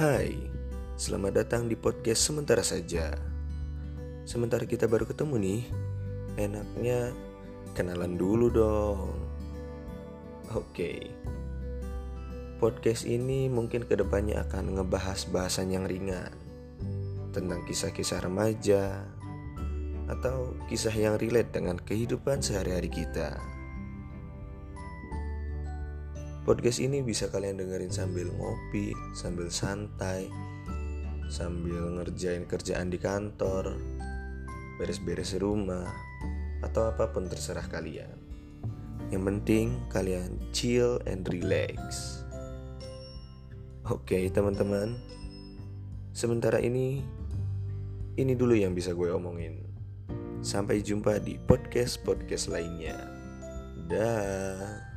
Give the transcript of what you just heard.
Hai, selamat datang di podcast sementara saja. Sementara kita baru ketemu nih, enaknya kenalan dulu dong. Oke, podcast ini mungkin ke depannya akan ngebahas bahasan yang ringan tentang kisah-kisah remaja atau kisah yang relate dengan kehidupan sehari-hari kita. Podcast ini bisa kalian dengerin sambil ngopi, sambil santai, sambil ngerjain kerjaan di kantor, beres-beres rumah, atau apa pun terserah kalian. Yang penting kalian chill and relax. Oke, teman-teman. Sementara ini ini dulu yang bisa gue omongin. Sampai jumpa di podcast-podcast lainnya. Dah.